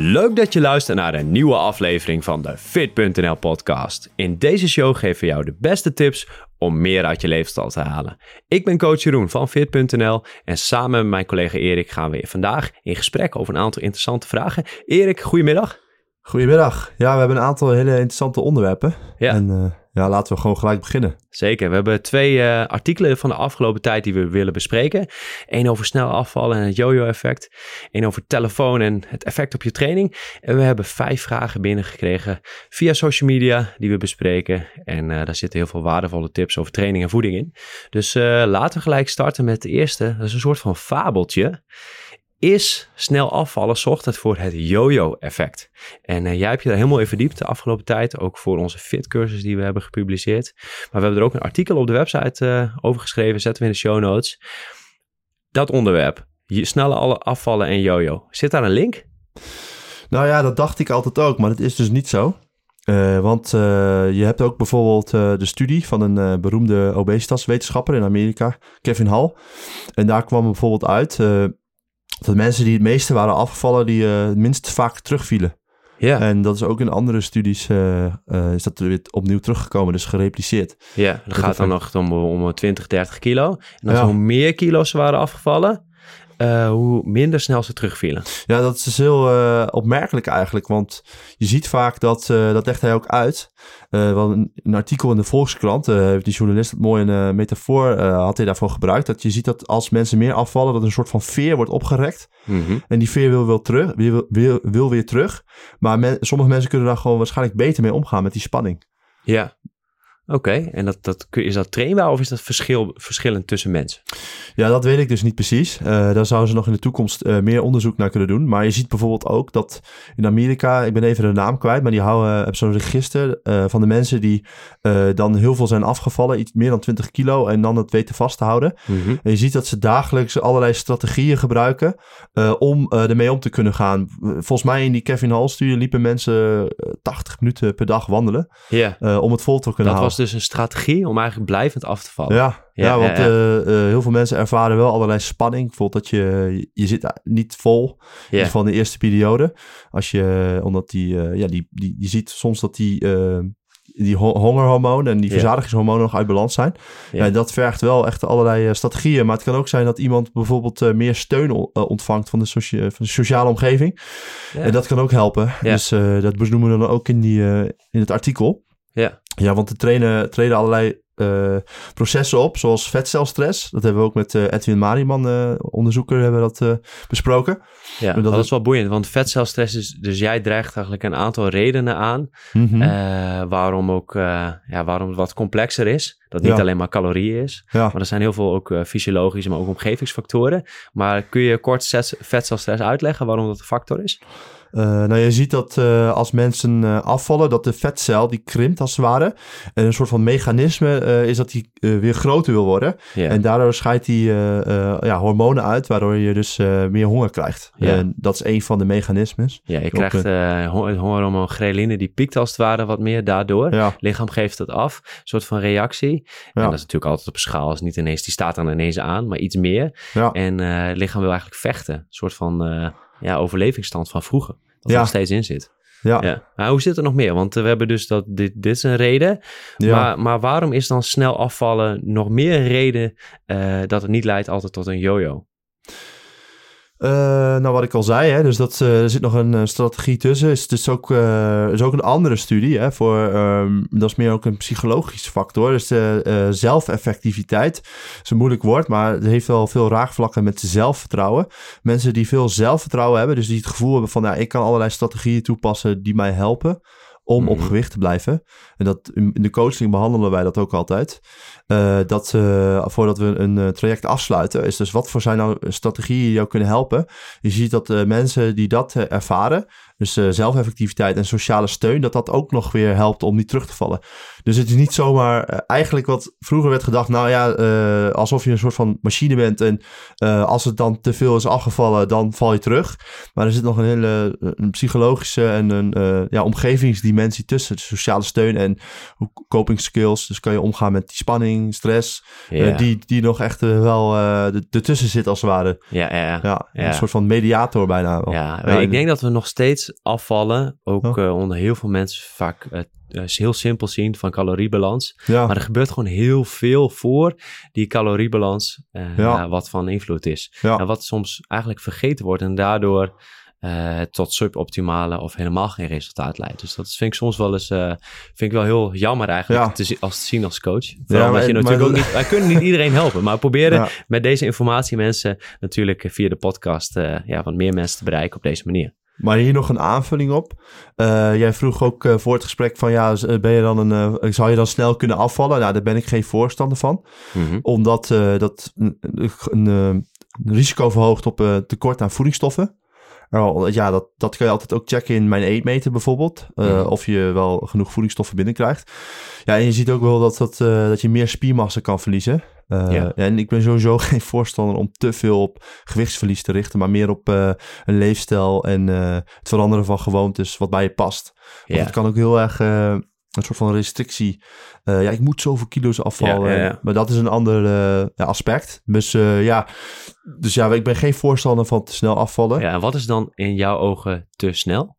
Leuk dat je luistert naar een nieuwe aflevering van de Fit.nl podcast. In deze show geven we jou de beste tips om meer uit je levensstijl te halen. Ik ben coach Jeroen van Fit.nl en samen met mijn collega Erik gaan we vandaag in gesprek over een aantal interessante vragen. Erik, goedemiddag. Goedemiddag. Ja, we hebben een aantal hele interessante onderwerpen. Ja. En uh, ja, laten we gewoon gelijk beginnen. Zeker. We hebben twee uh, artikelen van de afgelopen tijd die we willen bespreken. Eén over snel afvallen en het yo-yo-effect. Eén over telefoon en het effect op je training. En we hebben vijf vragen binnengekregen via social media die we bespreken. En uh, daar zitten heel veel waardevolle tips over training en voeding in. Dus laten we gelijk starten met de eerste. Dat is een soort van fabeltje is snel afvallen zorgt het voor het yo-yo-effect. En uh, jij hebt je daar helemaal in verdiept de afgelopen tijd, ook voor onze fit-cursus die we hebben gepubliceerd. Maar we hebben er ook een artikel op de website uh, over geschreven, zetten we in de show notes. Dat onderwerp, je snelle afvallen en yo-yo, zit daar een link? Nou ja, dat dacht ik altijd ook, maar dat is dus niet zo. Uh, want je hebt ook bijvoorbeeld de studie van een beroemde obesitaswetenschapper in Amerika, Kevin Hall. En daar kwam bijvoorbeeld uit dat mensen die het meeste waren afgevallen, die uh, het minst vaak terugvielen. Ja. En dat is ook in andere studies uh, uh, is dat weer opnieuw teruggekomen, dus gerepliceerd. Ja, dat gaat dan nog om, om 20, 30 kilo. En als ja. hoe meer kilo's waren afgevallen, uh, hoe minder snel ze terugvielen. Ja, dat is dus heel uh, opmerkelijk eigenlijk. Want je ziet vaak dat, uh, dat legt hij ook uit. want een, een, artikel in de Volkskrant, heeft die journalist het mooi een metafoor had hij daarvoor gebruikt. Dat je ziet dat als mensen meer afvallen, dat een soort van veer wordt opgerekt. Mm -hmm. En die veer wil, wil, terug, wil, wil, wil weer terug. Maar men, sommige mensen kunnen daar gewoon waarschijnlijk beter mee omgaan met die spanning. Ja, Oké, okay. en dat, dat, is dat trainbaar of is dat verschil, verschillend tussen mensen? Ja, dat weet ik dus niet precies. Uh, daar zouden ze nog in de toekomst uh, meer onderzoek naar kunnen doen. Maar je ziet bijvoorbeeld ook dat in Amerika, ik ben even de naam kwijt, maar die houden hebben zo'n register uh, van de mensen die dan heel veel zijn afgevallen, iets meer dan 20 kilo, en dan het weten vast te houden. Mm -hmm. En je ziet dat ze dagelijks allerlei strategieën gebruiken om ermee om te kunnen gaan. Volgens mij in die Kevin Hall-studie liepen mensen 80 minuten per dag wandelen yeah. om het vol te kunnen dat houden dus een strategie om eigenlijk blijvend af te vallen. Ja, ja, ja want ja, ja. Uh, uh, heel veel mensen ervaren wel allerlei spanning. Bijvoorbeeld dat je, je zit niet vol, in de eerste periode. Als je, omdat die, uh, ja, die, die, je ziet soms dat die, die hongerhormonen en die verzadigingshormonen nog uit balans zijn. Ja. Dat vergt wel echt allerlei strategieën. Maar het kan ook zijn dat iemand bijvoorbeeld meer steun ontvangt van de, socia van de sociale omgeving. En dat kan ook helpen. Dus dat benoemen we dan ook in, die, in het artikel. Ja. Want er trainen, treden allerlei uh, processen op, zoals vetcelstress. Dat hebben we ook met uh, Edwin Mariman, uh, onderzoeker, hebben we dat besproken. Ja, dat, dat is wel boeiend, want vetcelstress is... Dus jij dreigt eigenlijk een aantal redenen aan... Mm -hmm. waarom ook ja, waarom het wat complexer is. Dat niet Ja. alleen maar calorieën is. Ja. Maar er zijn heel veel ook fysiologische, maar ook omgevingsfactoren. Maar kun je kort vetcelstress uitleggen waarom dat een factor is? Uh, nou, je ziet dat uh, als mensen uh, afvallen, dat de vetcel die krimpt als het ware. En een soort van mechanisme is dat die weer groter wil worden. En daardoor scheidt die ja, hormonen uit, waardoor je dus meer honger krijgt. En dat is een van de mechanismes. Ja, je krijgt eh, uh, hongerhormoon ghreline, die piekt als het ware wat meer daardoor. Ja, lichaam geeft het af, een soort van reactie. En dat is natuurlijk altijd op schaal, is niet ineens, die staat dan ineens aan, maar iets meer. ja. En eh, het lichaam wil eigenlijk vechten, een soort van eh, ja, overlevingsstand van vroeger. Dat er Ja. nog steeds in zit. ja. Ja. Maar hoe zit er nog meer? Want eh, we hebben dus dat, dit, dit is een reden. ja. Maar, maar waarom is dan snel afvallen nog meer een reden eh, dat het niet leidt altijd tot een yo-yo? Eh, nou, wat ik al zei, hè, dus dat, eh, er zit nog een strategie tussen. Is dus ook, eh, is ook een andere studie. Hè, voor, ehm, dat is meer ook een psychologische factor. Dus de zelfeffectiviteit is een moeilijk woord, maar het heeft wel veel raakvlakken met zelfvertrouwen. Mensen die veel zelfvertrouwen hebben, dus die het gevoel hebben van... Ja, ik kan allerlei strategieën toepassen die mij helpen om op Mhm. gewicht te blijven. En dat, in de coaching behandelen wij dat ook altijd. Eh, dat eh, voordat we een eh, traject afsluiten, is dus wat voor zijn nou strategieën die jou kunnen helpen. Je ziet dat mensen die dat ervaren, dus zelfeffectiviteit en sociale steun, dat dat ook nog weer helpt om niet terug te vallen. Dus het is niet zomaar eh, eigenlijk wat vroeger werd gedacht, nou ja, eh, alsof je een soort van machine bent en eh, als het dan te veel is afgevallen, dan val je terug. Maar er zit nog een hele een psychologische en een ja, omgevingsdimensie tussen, de sociale steun en coping skills. Dus kan je omgaan met die spanning, stress, Ja, die, die nog echt wel ertussen zit als het ware. ja, ja, ja. Een soort van mediator bijna. wel. Ja, ik denk dat we nog steeds afvallen ook Oh. onder heel veel mensen vaak is heel simpel zien van caloriebalans. Ja, Maar er gebeurt gewoon heel veel voor die caloriebalans eh, Ja. wat van invloed is. ja. En wat soms eigenlijk vergeten wordt en daardoor eh, tot suboptimale of helemaal geen resultaat leidt. Dus dat vind ik soms wel eens, eh, vind ik wel heel jammer eigenlijk Ja. te, zi- als te zien als coach. Vooral maar- je maar natuurlijk ook niet, wij kunnen niet iedereen helpen, maar we proberen Ja. met deze informatie mensen natuurlijk eh, via de podcast eh, ja, wat meer mensen te bereiken op deze manier. Maar hier nog een aanvulling op. Eh, jij vroeg ook eh, voor het gesprek van ja, ben je dan een, eh, zou je dan snel kunnen afvallen? Nou, daar ben ik geen voorstander van. Mhm. Omdat dat een, een, een risico verhoogt op tekort aan voedingsstoffen. Nou, ja, dat, dat kun je altijd ook checken in mijn eetmeter bijvoorbeeld. Mhm. Of je wel genoeg voedingsstoffen binnenkrijgt. Ja, en je ziet ook wel dat, dat, dat je meer spiermassa kan verliezen. Eh, Ja. En ik ben sowieso geen voorstander om te veel op gewichtsverlies te richten. Maar meer op eh, een leefstijl en eh, het veranderen van gewoontes wat bij je past. Want Ja. het kan ook heel erg een soort van restrictie. ja, ik moet zoveel kilo's afvallen. Ja. Maar dat is een ander aspect. Dus ja, dus ja, ik ben geen voorstander van te snel afvallen. Ja, en wat is dan in jouw ogen te snel?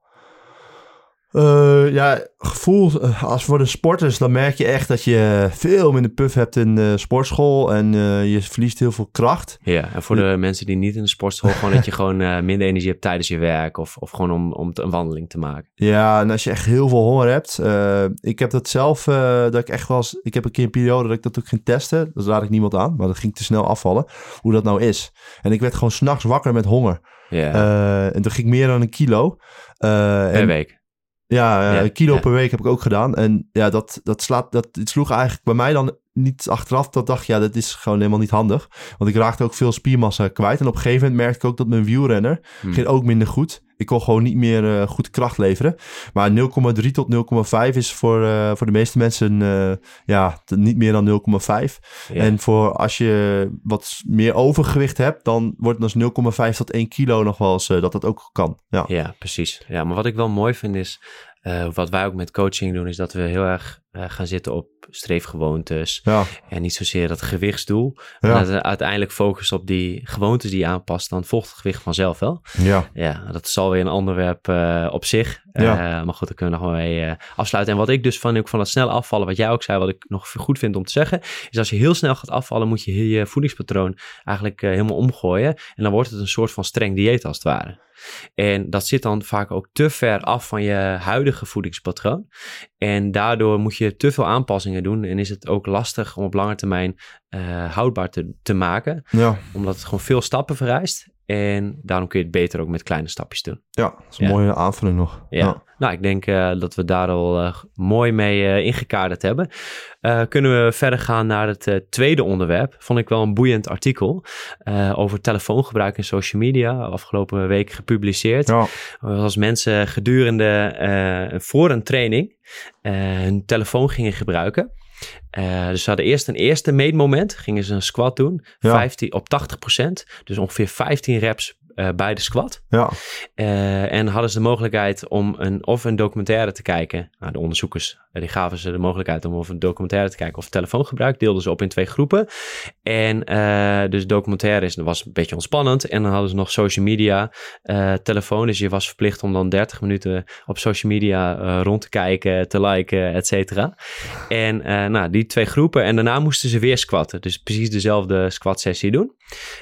Eh, ja, gevoel eh, als voor de sporters, dan merk je echt dat je veel minder puff hebt in de sportschool en eh, je verliest heel veel kracht. Ja, en voor de mensen die niet in de sportschool, gewoon dat je gewoon minder energie hebt tijdens je werk of, of gewoon om, om te- een wandeling te maken. Ja, en als je echt heel veel honger hebt. ik heb dat zelf, dat ik echt wel eens, ik heb een keer een periode dat ik dat ook ging testen. Dat raad ik niemand aan, maar dat ging te snel afvallen. Hoe dat nou is. En ik werd gewoon s'nachts wakker met honger. Ja, en toen ging ik meer dan een kilo. Per en, week. Ja, eh, Ja, een kilo ja. per week heb ik ook gedaan. En ja, dat, dat, slaat, dat het sloeg eigenlijk bij mij dan niet achteraf. Dat dacht ja, dat is gewoon helemaal niet handig. Want ik raakte ook veel spiermassa kwijt. En op een gegeven moment merkte ik ook dat mijn wielrenner Hm. ging ook minder goed. Ik kon gewoon niet meer eh, goed kracht leveren. Maar 0,3 tot 0,5 is voor, eh, voor de meeste mensen eh, ja, niet meer dan 0,5. Ja. En voor als je wat meer overgewicht hebt, dan wordt het dus 0,5 tot 1 kilo nog wel eens dat dat ook kan. Ja. Ja, precies. Ja, maar wat ik wel mooi vind is, wat wij ook met coaching doen, is dat we heel erg eh, gaan zitten op streefgewoontes Ja, en niet zozeer dat gewichtsdoel. Ja. En dat we uiteindelijk focussen op die gewoontes die je aanpast, dan volgt het gewicht vanzelf wel. ja. Ja, dat is alweer een onderwerp eh, op zich. Ja. Eh, maar goed, daar kunnen we nog wel mee eh, afsluiten. En wat ik dus van, ook van dat snel afvallen, wat jij ook zei, wat ik nog goed vind om te zeggen, is als je heel snel gaat afvallen, moet je je voedingspatroon eigenlijk eh, helemaal omgooien. En dan wordt het een soort van streng dieet als het ware. En dat zit dan vaak ook te ver af van je huidige voedingspatroon. En daardoor moet je te veel aanpassingen doen. En is het ook lastig om op lange termijn eh, houdbaar te, te maken. ja. Omdat het gewoon veel stappen vereist. En daarom kun je het beter ook met kleine stapjes doen. Ja, dat is een Ja. mooie aanvulling nog. Ja. Nou, ik denk eh, dat we daar al eh, mooi mee eh, ingekaderd hebben. Kunnen we verder gaan naar het tweede onderwerp. Vond ik wel een boeiend artikel over telefoongebruik in social media. Afgelopen week gepubliceerd. Ja. Als mensen gedurende voor een training hun telefoon gingen gebruiken. Eh, dus ze hadden eerst een eerste meetmoment, gingen ze een squat doen, Ja. 15, op 80%, dus ongeveer 15 reps eh, bij de squat. Ja. Eh, en hadden ze de mogelijkheid om een, of een documentaire te kijken. Nou, de onderzoekers die gaven ze de mogelijkheid om of een documentaire te kijken of telefoongebruik. Deelden ze op in twee groepen. En eh, dus documentaire is, was een beetje ontspannend. En dan hadden ze nog social media, eh, telefoon. Dus je was verplicht om dan 30 minuten op social media eh, rond te kijken, te liken, et cetera. En nou, die twee groepen. En daarna moesten ze weer squatten. Dus precies dezelfde squat sessie doen.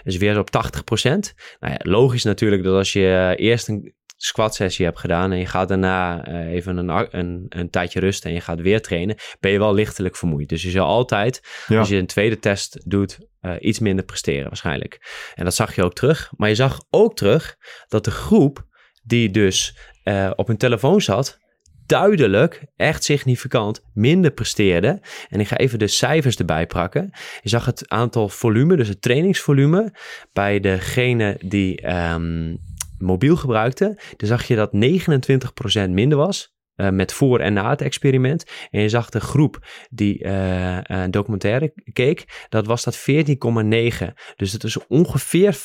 Dus weer op 80%. Nou ja, logisch natuurlijk dat als je eerst een squat sessie hebt gedaan en je gaat daarna eh, even een, een, een tijdje rusten en je gaat weer trainen, ben je wel lichtelijk vermoeid. Dus je zal altijd, Ja. als je een tweede test doet, eh, iets minder presteren waarschijnlijk. En dat zag je ook terug. Maar je zag ook terug dat de groep die dus eh, op hun telefoon zat, duidelijk, echt significant, minder presteerde. En ik ga even de cijfers erbij pakken. Je zag het aantal volume, dus het trainingsvolume, bij degene die ehm, mobiel gebruikte. Dan zag je dat 29% minder was. eh, met voor en na het experiment. En je zag de groep die eh, een documentaire keek, dat was dat 14,9. Dus dat is ongeveer 15%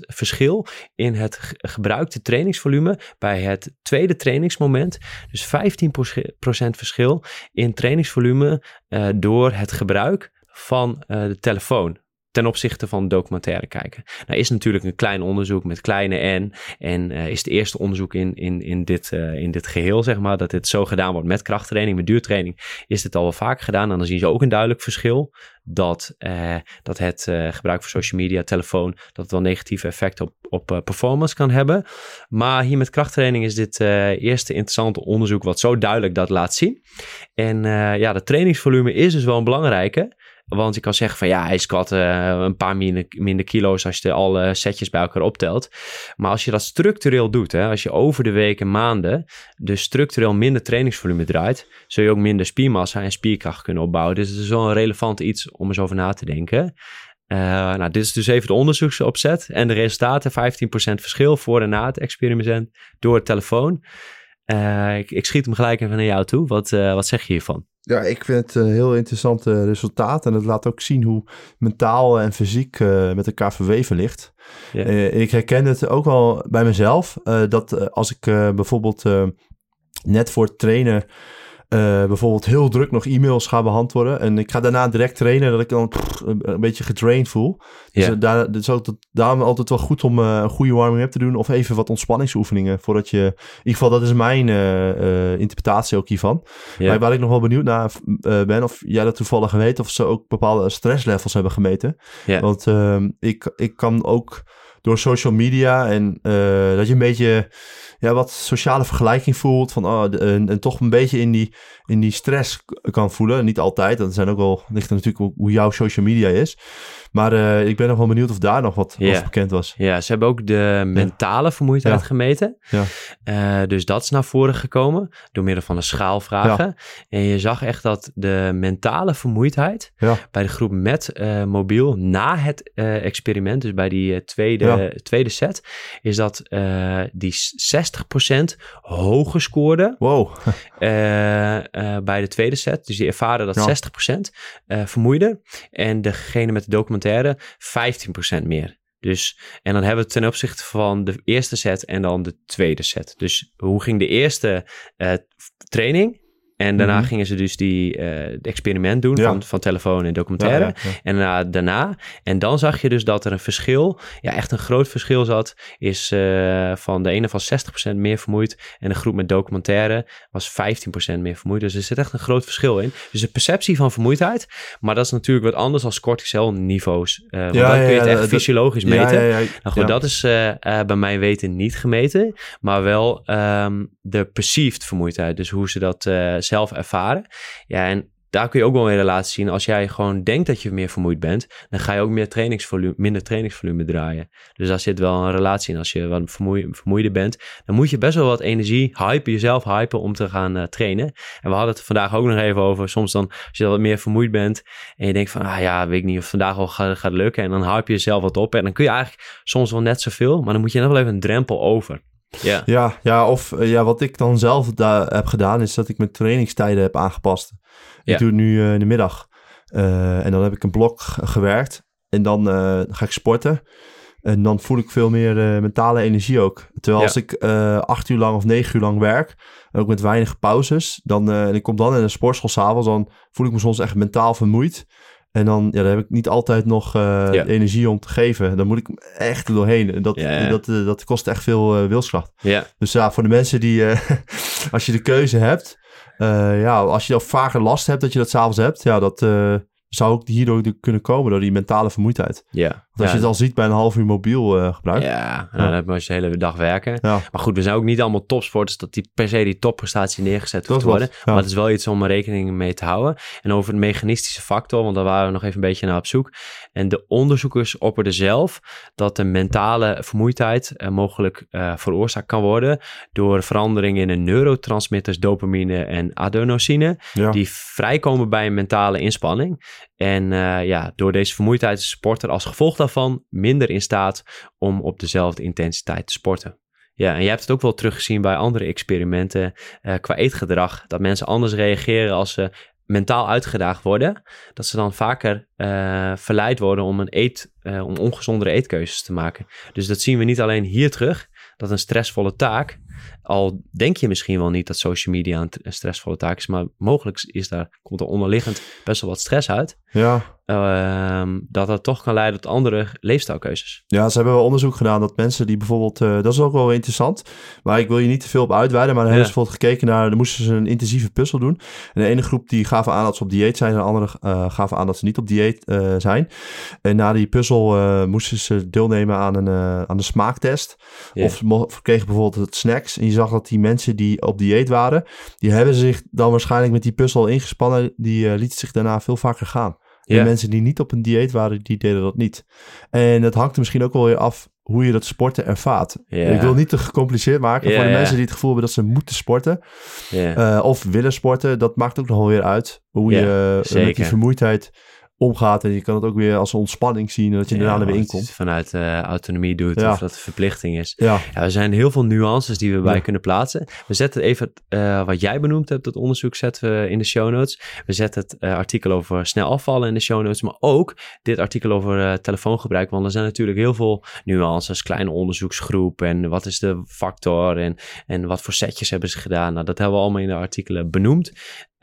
verschil in het ge- gebruikte trainingsvolume bij het tweede trainingsmoment. Dus 15% verschil in trainingsvolume eh, door het gebruik van eh, de telefoon ten opzichte van documentaire kijken. Nou is natuurlijk een klein onderzoek met kleine n. En uh, is het eerste onderzoek in, in, in, dit, uh, in dit geheel, zeg maar, dat dit zo gedaan wordt met krachttraining, met duurtraining, is dit al wel vaak gedaan. En dan zien ze ook een duidelijk verschil dat, uh, dat het gebruik van social media, telefoon, dat het wel negatieve effecten op, op performance kan hebben. Maar hier met krachttraining is dit eerste interessante onderzoek wat zo duidelijk dat laat zien. En ja, de trainingsvolume is dus wel een belangrijke. Want je kan zeggen van ja, hij squat uh, een paar minder, kilo's als je alle setjes bij elkaar optelt. Maar als je dat structureel doet, hè, als je over de weken, maanden, dus structureel minder trainingsvolume draait, zul je ook minder spiermassa en spierkracht kunnen opbouwen. Dus het is wel een relevant iets om eens over na te denken. Uh, nou, dit is dus even de onderzoeksopzet en de resultaten: 15% verschil voor en na het experiment door het telefoon. Uh, ik, ik, schiet hem gelijk even naar jou toe. Wat, uh, wat zeg je hiervan? Ja, ik vind het een heel interessant resultaat. En het laat ook zien hoe mentaal en fysiek met elkaar verweven ligt. Ik herken het ook wel bij mezelf. Dat als ik bijvoorbeeld net voor het trainen bijvoorbeeld heel druk nog e-mails ga beantwoorden. En ik ga daarna direct trainen dat ik dan pff, een beetje gedraind voel. Dus yeah. daar, is ook daarom altijd wel goed om uh, een goede warming-up te doen. Of even wat ontspanningsoefeningen. Voordat je, in ieder geval dat is mijn interpretatie ook hiervan. Yeah. Maar waar ik nog wel benieuwd naar ben. Of jij dat toevallig weet. Of ze ook bepaalde stresslevels hebben gemeten. Yeah. Want ehm, ik, ik kan ook door social media en dat je een beetje ja, wat sociale vergelijking voelt. Van, oh, en, en, toch een beetje in die, in die stress kan voelen. Niet altijd. Dat zijn ook wel, ligt er natuurlijk hoe jouw social media is. Maar uh, ik ben nog wel benieuwd of daar nog wat yeah. bekend was. Ja, ze hebben ook de mentale vermoeidheid ja. gemeten. Ja. Uh, dus dat is naar voren gekomen door middel van de schaalvragen. En je zag echt dat de mentale vermoeidheid bij de groep met uh, mobiel na het experiment, dus bij die tweede, tweede set, is dat die 60% hoger scoorde wow. bij de tweede set. Dus die ervaren dat 60% vermoeide. En degene met de documentaire 15% meer. Dus, en dan hebben we ten opzichte van de eerste set en dan de tweede set. Dus hoe ging de eerste uh, training? En daarna mhm. gingen ze dus die uh, experiment doen van, van telefoon en documentaire. Ja, ja, en uh, daarna, en dan zag je dus dat er een verschil, ja echt een groot verschil zat, is uh, van de ene van 60% meer vermoeid en de groep met documentaire was 15% meer vermoeid. Dus er zit echt een groot verschil in. Dus de perceptie van vermoeidheid, maar dat is natuurlijk wat anders als cortisol niveaus. want dan kun je het echt fysiologisch meten. Nou goed, dat is bij mij weten niet gemeten, maar wel um, de perceived vermoeidheid. Dus hoe ze dat zelf ervaren. Ja, en daar kun je ook wel een relatie zien. Als jij gewoon denkt dat je meer vermoeid bent, dan ga je ook meer trainingsvolume, minder trainingsvolume draaien. Dus daar zit wel een relatie in. Als je wat vermoe, vermoeider bent, dan moet je best wel wat energie hypen, jezelf hypen om te gaan uh, trainen. En we hadden het vandaag ook nog even over. Soms dan, als je wat meer vermoeid bent en je denkt van, ah ja, weet ik niet of vandaag gaat, gaat lukken. En dan hype je jezelf wat op. En dan kun je eigenlijk soms wel net zoveel, maar dan moet je nog wel even een drempel over. Ja. ja, ja, of ja, wat ik dan zelf daar heb gedaan, is dat ik mijn trainingstijden heb aangepast. Ik doe het nu uh, in de middag. Uh, en dan heb ik een blok gewerkt. En dan uh, ga ik sporten. En dan voel ik veel meer mentale energie ook. Terwijl ja. als ik acht uur lang of negen uur lang werk, ook met weinig pauzes, dan, en ik kom dan in een sportschool s'avonds, dan voel ik me soms echt mentaal vermoeid. En dan, ja, dan heb ik niet altijd nog uh, ja. energie om te geven. Dan moet ik echt er doorheen. En dat, ja, dat, uh, dat kost echt veel uh, wilskracht. Dus ja, voor de mensen die, als je de keuze hebt, ja, als je al vaker last hebt dat je dat s'avonds hebt, ja, dat zou ook hierdoor kunnen komen door die mentale vermoeidheid. Ja. Als je het al ziet bij een half uur mobiel uh, gebruik. Ja, dan heb je de hele dag werken. Ja. Maar goed, we zijn ook niet allemaal topsporters dat die per se die topprestatie neergezet hoeft worden. Maar het is wel iets om rekening mee te houden. En over de mechanistische factor, want daar waren we nog even een beetje naar op zoek. En de onderzoekers opperden zelf dat de mentale vermoeidheid uh, mogelijk uh, veroorzaakt kan worden door veranderingen in de neurotransmitters dopamine en adenosine, die vrijkomen bij een mentale inspanning. En uh, ja, door deze vermoeidheid is de sporter als gevolg daarvan minder in staat om op dezelfde intensiteit te sporten. Ja, en je hebt het ook wel teruggezien bij andere experimenten uh, qua eetgedrag. Dat mensen anders reageren als ze mentaal uitgedaagd worden. Dat ze dan vaker uh, verleid worden om, een eet, om ongezondere eetkeuzes te maken. Dus dat zien we niet alleen hier terug. Dat een stressvolle taak al denk je misschien wel niet dat social media een stressvolle taak is, maar mogelijk is daar, komt er onderliggend best wel wat stress uit. Ja. ehm, dat dat toch kan leiden tot andere leefstijlkeuzes. Ja, ze hebben wel onderzoek gedaan dat mensen die bijvoorbeeld, eh, dat is ook wel interessant, maar ik wil je niet te veel op uitweiden, maar dan hebben ze bijvoorbeeld gekeken naar, dan moesten ze een intensieve puzzel doen. En de ene groep die gaven aan dat ze op dieet zijn, en de andere eh, gaven aan dat ze niet op dieet eh, zijn. En na die puzzel moesten ze deelnemen aan een, aan de smaaktest. Ja. Of of kregen bijvoorbeeld het snacks. En je zag dat die mensen die op dieet waren, die hebben zich dan waarschijnlijk met die puzzel ingespannen, die eh, lieten zich daarna veel vaker gaan. En mensen die niet op een dieet waren, die deden dat niet. En dat hangt er misschien ook wel weer af hoe je dat sporten ervaart. Ik wil niet te gecompliceerd maken voor de mensen die het gevoel hebben dat ze moeten sporten. Eh, of willen sporten. Dat maakt ook nog wel weer uit hoe je eh, met die vermoeidheid omgaat. En je kan het ook weer als een ontspanning zien. Dat je Ja, daarna er weer of in het komt. Vanuit eh, autonomie doet Ja. of dat het verplichting is. Ja, Ja, er zijn heel veel nuances die we bij kunnen plaatsen. We zetten even eh, wat jij benoemd hebt, dat onderzoek zetten we in de show notes. We zetten het eh, artikel over snel afvallen in de show notes, maar ook dit artikel over telefoongebruik. Want er zijn natuurlijk heel veel nuances, kleine onderzoeksgroep en wat is de factor en, en wat voor setjes hebben ze gedaan. Nou, dat hebben we allemaal in de artikelen benoemd.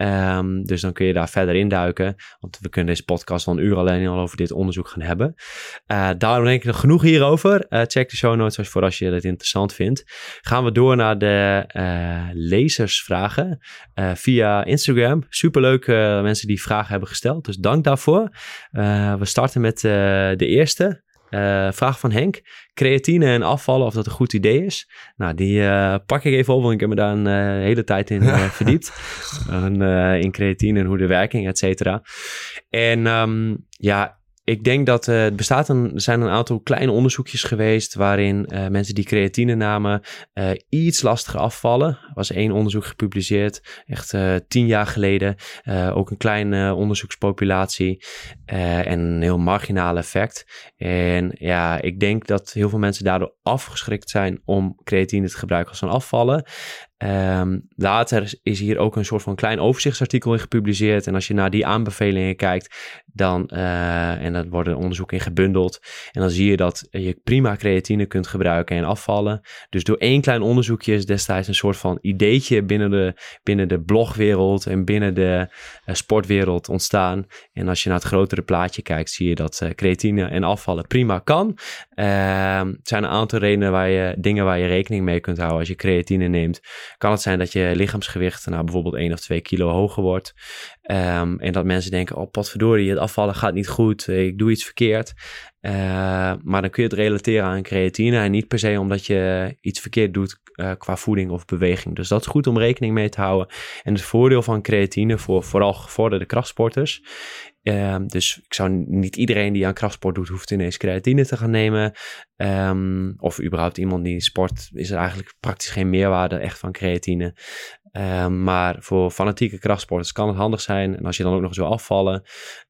Ehm, dus dan kun je daar verder induiken. Want we kunnen deze podcast wel een uur alleen al over dit onderzoek gaan hebben. Eh, daarom denk ik nog genoeg hierover. Eh, check de show notes voor als je het interessant vindt. Gaan we door naar de eh, lezersvragen via Instagram. Superleuk mensen die vragen hebben gesteld. Dus dank daarvoor. We starten met de eerste. Eh, vraag van Henk. Creatine en afvallen, of dat een goed idee is? Nou, die eh, pak ik even op, want ik heb me daar een eh, hele tijd in verdiept. En, in creatine en hoe de werking, et cetera. En ehm, ja, ik denk dat eh, bestaat een, er zijn een aantal kleine onderzoekjes geweest waarin eh, mensen die creatine namen eh, iets lastiger afvallen. Er was één onderzoek gepubliceerd, echt tien jaar geleden. Ook een kleine onderzoekspopulatie en een heel marginaal effect. En ja, ik denk dat heel veel mensen daardoor afgeschrikt zijn om creatine te gebruiken als ze afvallen. Ehm, later is hier ook een soort van klein overzichtsartikel in gepubliceerd. En als je naar die aanbevelingen kijkt, dan, eh, en dat worden onderzoeken in gebundeld. En dan zie je dat je prima creatine kunt gebruiken en afvallen. Dus door één klein onderzoekje is destijds een soort van ideetje binnen de, binnen de blogwereld en binnen de eh, sportwereld ontstaan. En als je naar het grotere plaatje kijkt, zie je dat eh, creatine en afvallen prima kan. Ehm, het zijn een aantal redenen waar je, dingen waar je rekening mee kunt houden als je creatine neemt. Kan het zijn dat je lichaamsgewicht nou, bijvoorbeeld 1 of 2 kilo hoger wordt. Ehm, en dat mensen denken, oh potverdorie, het afvallen gaat niet goed, ik doe iets verkeerd. Eh, maar dan kun je het relateren aan creatine en niet per se omdat je iets verkeerd doet eh, qua voeding of beweging. Dus dat is goed om rekening mee te houden. En het voordeel van creatine voor vooral gevorderde krachtsporters. Ehm, dus ik zou niet iedereen die aan krachtsport doet, hoeft ineens creatine te gaan nemen. Ehm, of überhaupt iemand die sport, is er eigenlijk praktisch geen meerwaarde echt van creatine. Ehm, maar voor fanatieke krachtsporters kan het handig zijn. En als je dan ook nog eens wil afvallen,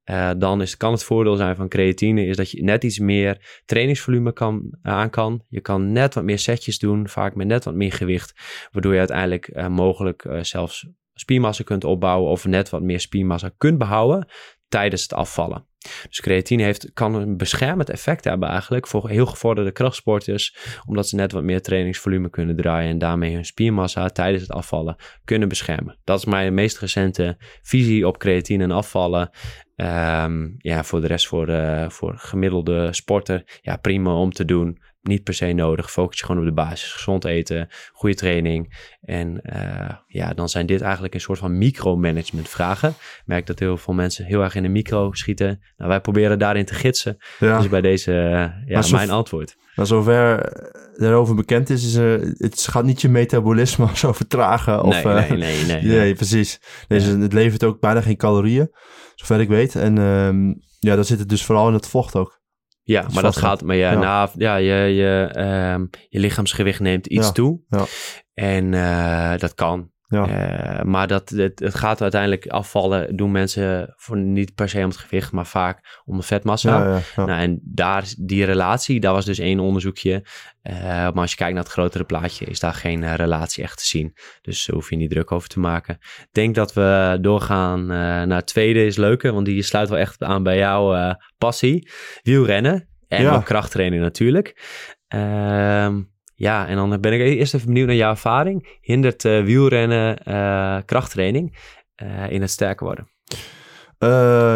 eh, dan is, kan het voordeel zijn van creatine is dat je net iets meer trainingsvolume kan, aan kan. Je kan net wat meer setjes doen, vaak met net wat meer gewicht. Waardoor je uiteindelijk eh, mogelijk eh, zelfs spiermassa kunt opbouwen of net wat meer spiermassa kunt behouden tijdens het afvallen. Dus creatine heeft, kan een beschermend effect hebben eigenlijk voor heel gevorderde krachtsporters, omdat ze net wat meer trainingsvolume kunnen draaien en daarmee hun spiermassa tijdens het afvallen kunnen beschermen. Dat is mijn meest recente visie op creatine en afvallen. Ehm, ja, voor de rest voor, eh, voor gemiddelde sporter, ja prima om te doen. Niet per se nodig. Focus je gewoon op de basis. Gezond eten, goede training. En eh, ja, dan zijn dit eigenlijk een soort van micromanagement vragen. Ik merk dat heel veel mensen heel erg in de micro schieten. Nou, wij proberen daarin te gidsen. ja. Dus bij deze, eh, ja, mijn antwoord. Maar zover erover bekend is, is het gaat niet je metabolisme zo vertragen. Of, nee, eh, nee, nee, nee, Nee, nee. precies. Deze, Het levert ook bijna geen calorieën, zover ik weet. En ehm, ja, dan zit het dus vooral in het vocht ook. Ja, maar dat gaat, maar ja, Ja. na, ja je, je, ehm, je lichaamsgewicht neemt iets Ja, toe. ja. En eh, dat kan. Ja. Eh, maar dat, het, het gaat uiteindelijk afvallen, doen mensen voor niet per se om het gewicht, maar vaak om de vetmassa. Ja, ja, ja. Nou, en daar, die relatie, daar was dus één onderzoekje. Eh, maar als je kijkt naar het grotere plaatje, is daar geen eh, relatie echt te zien. Dus daar hoef je niet druk over te maken. Ik denk dat we doorgaan naar het tweede is leuker, want die sluit wel echt aan bij jouw passie. Wielrennen en ook krachttraining natuurlijk. Ehm, ja, en dan ben ik eerst even benieuwd naar jouw ervaring. Hindert eh, wielrennen eh, krachttraining eh, in het sterker worden?